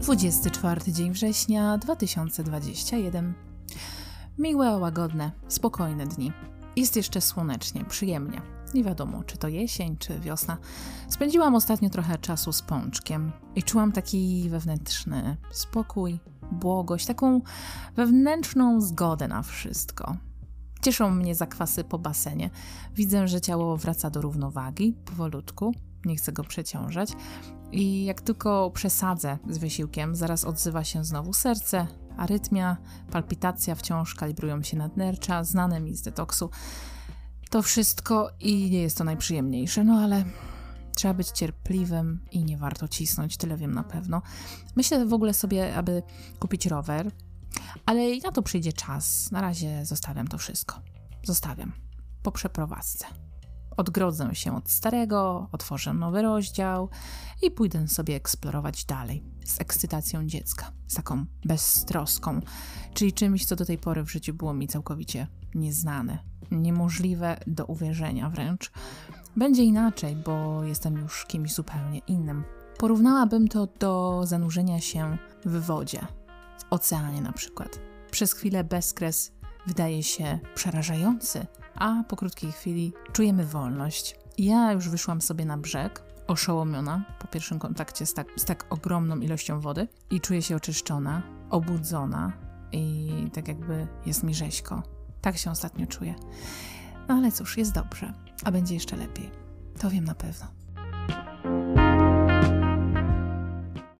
24 dzień września 2021. Miłe, łagodne, spokojne dni. Jest jeszcze słonecznie, przyjemnie. Nie wiadomo, czy to jesień, czy wiosna. Spędziłam ostatnio trochę czasu z pączkiem i czułam taki wewnętrzny spokój, błogość, taką wewnętrzną zgodę na wszystko. Cieszą mnie zakwasy po basenie. Widzę, że ciało wraca do równowagi powolutku. Nie chcę go przeciążać. I jak tylko przesadzę z wysiłkiem, zaraz odzywa się znowu serce, arytmia, palpitacja wciąż kalibrują się nadnercza, znane mi z detoksu. To wszystko i nie jest to najprzyjemniejsze, no ale trzeba być cierpliwym i nie warto cisnąć, tyle wiem na pewno. Myślę w ogóle sobie, aby kupić rower, ale na to przyjdzie czas. Na razie zostawiam to wszystko. Zostawiam. Po przeprowadzce. Odgrodzę się od starego, otworzę nowy rozdział i pójdę sobie eksplorować dalej z ekscytacją dziecka, z taką beztroską, czyli czymś, co do tej pory w życiu było mi całkowicie nieznane, niemożliwe do uwierzenia wręcz. Będzie inaczej, bo jestem już kimś zupełnie innym. Porównałabym to do zanurzenia się w wodzie, w oceanie na przykład. Przez chwilę bezkres wydaje się przerażający, a po krótkiej chwili czujemy wolność. Ja już wyszłam sobie na brzeg, oszołomiona po pierwszym kontakcie z tak, z tak ogromną ilością wody i czuję się oczyszczona, obudzona i tak jakby jest mi rzeźko. Tak się ostatnio czuję. No ale cóż, jest dobrze, a będzie jeszcze lepiej. To wiem na pewno.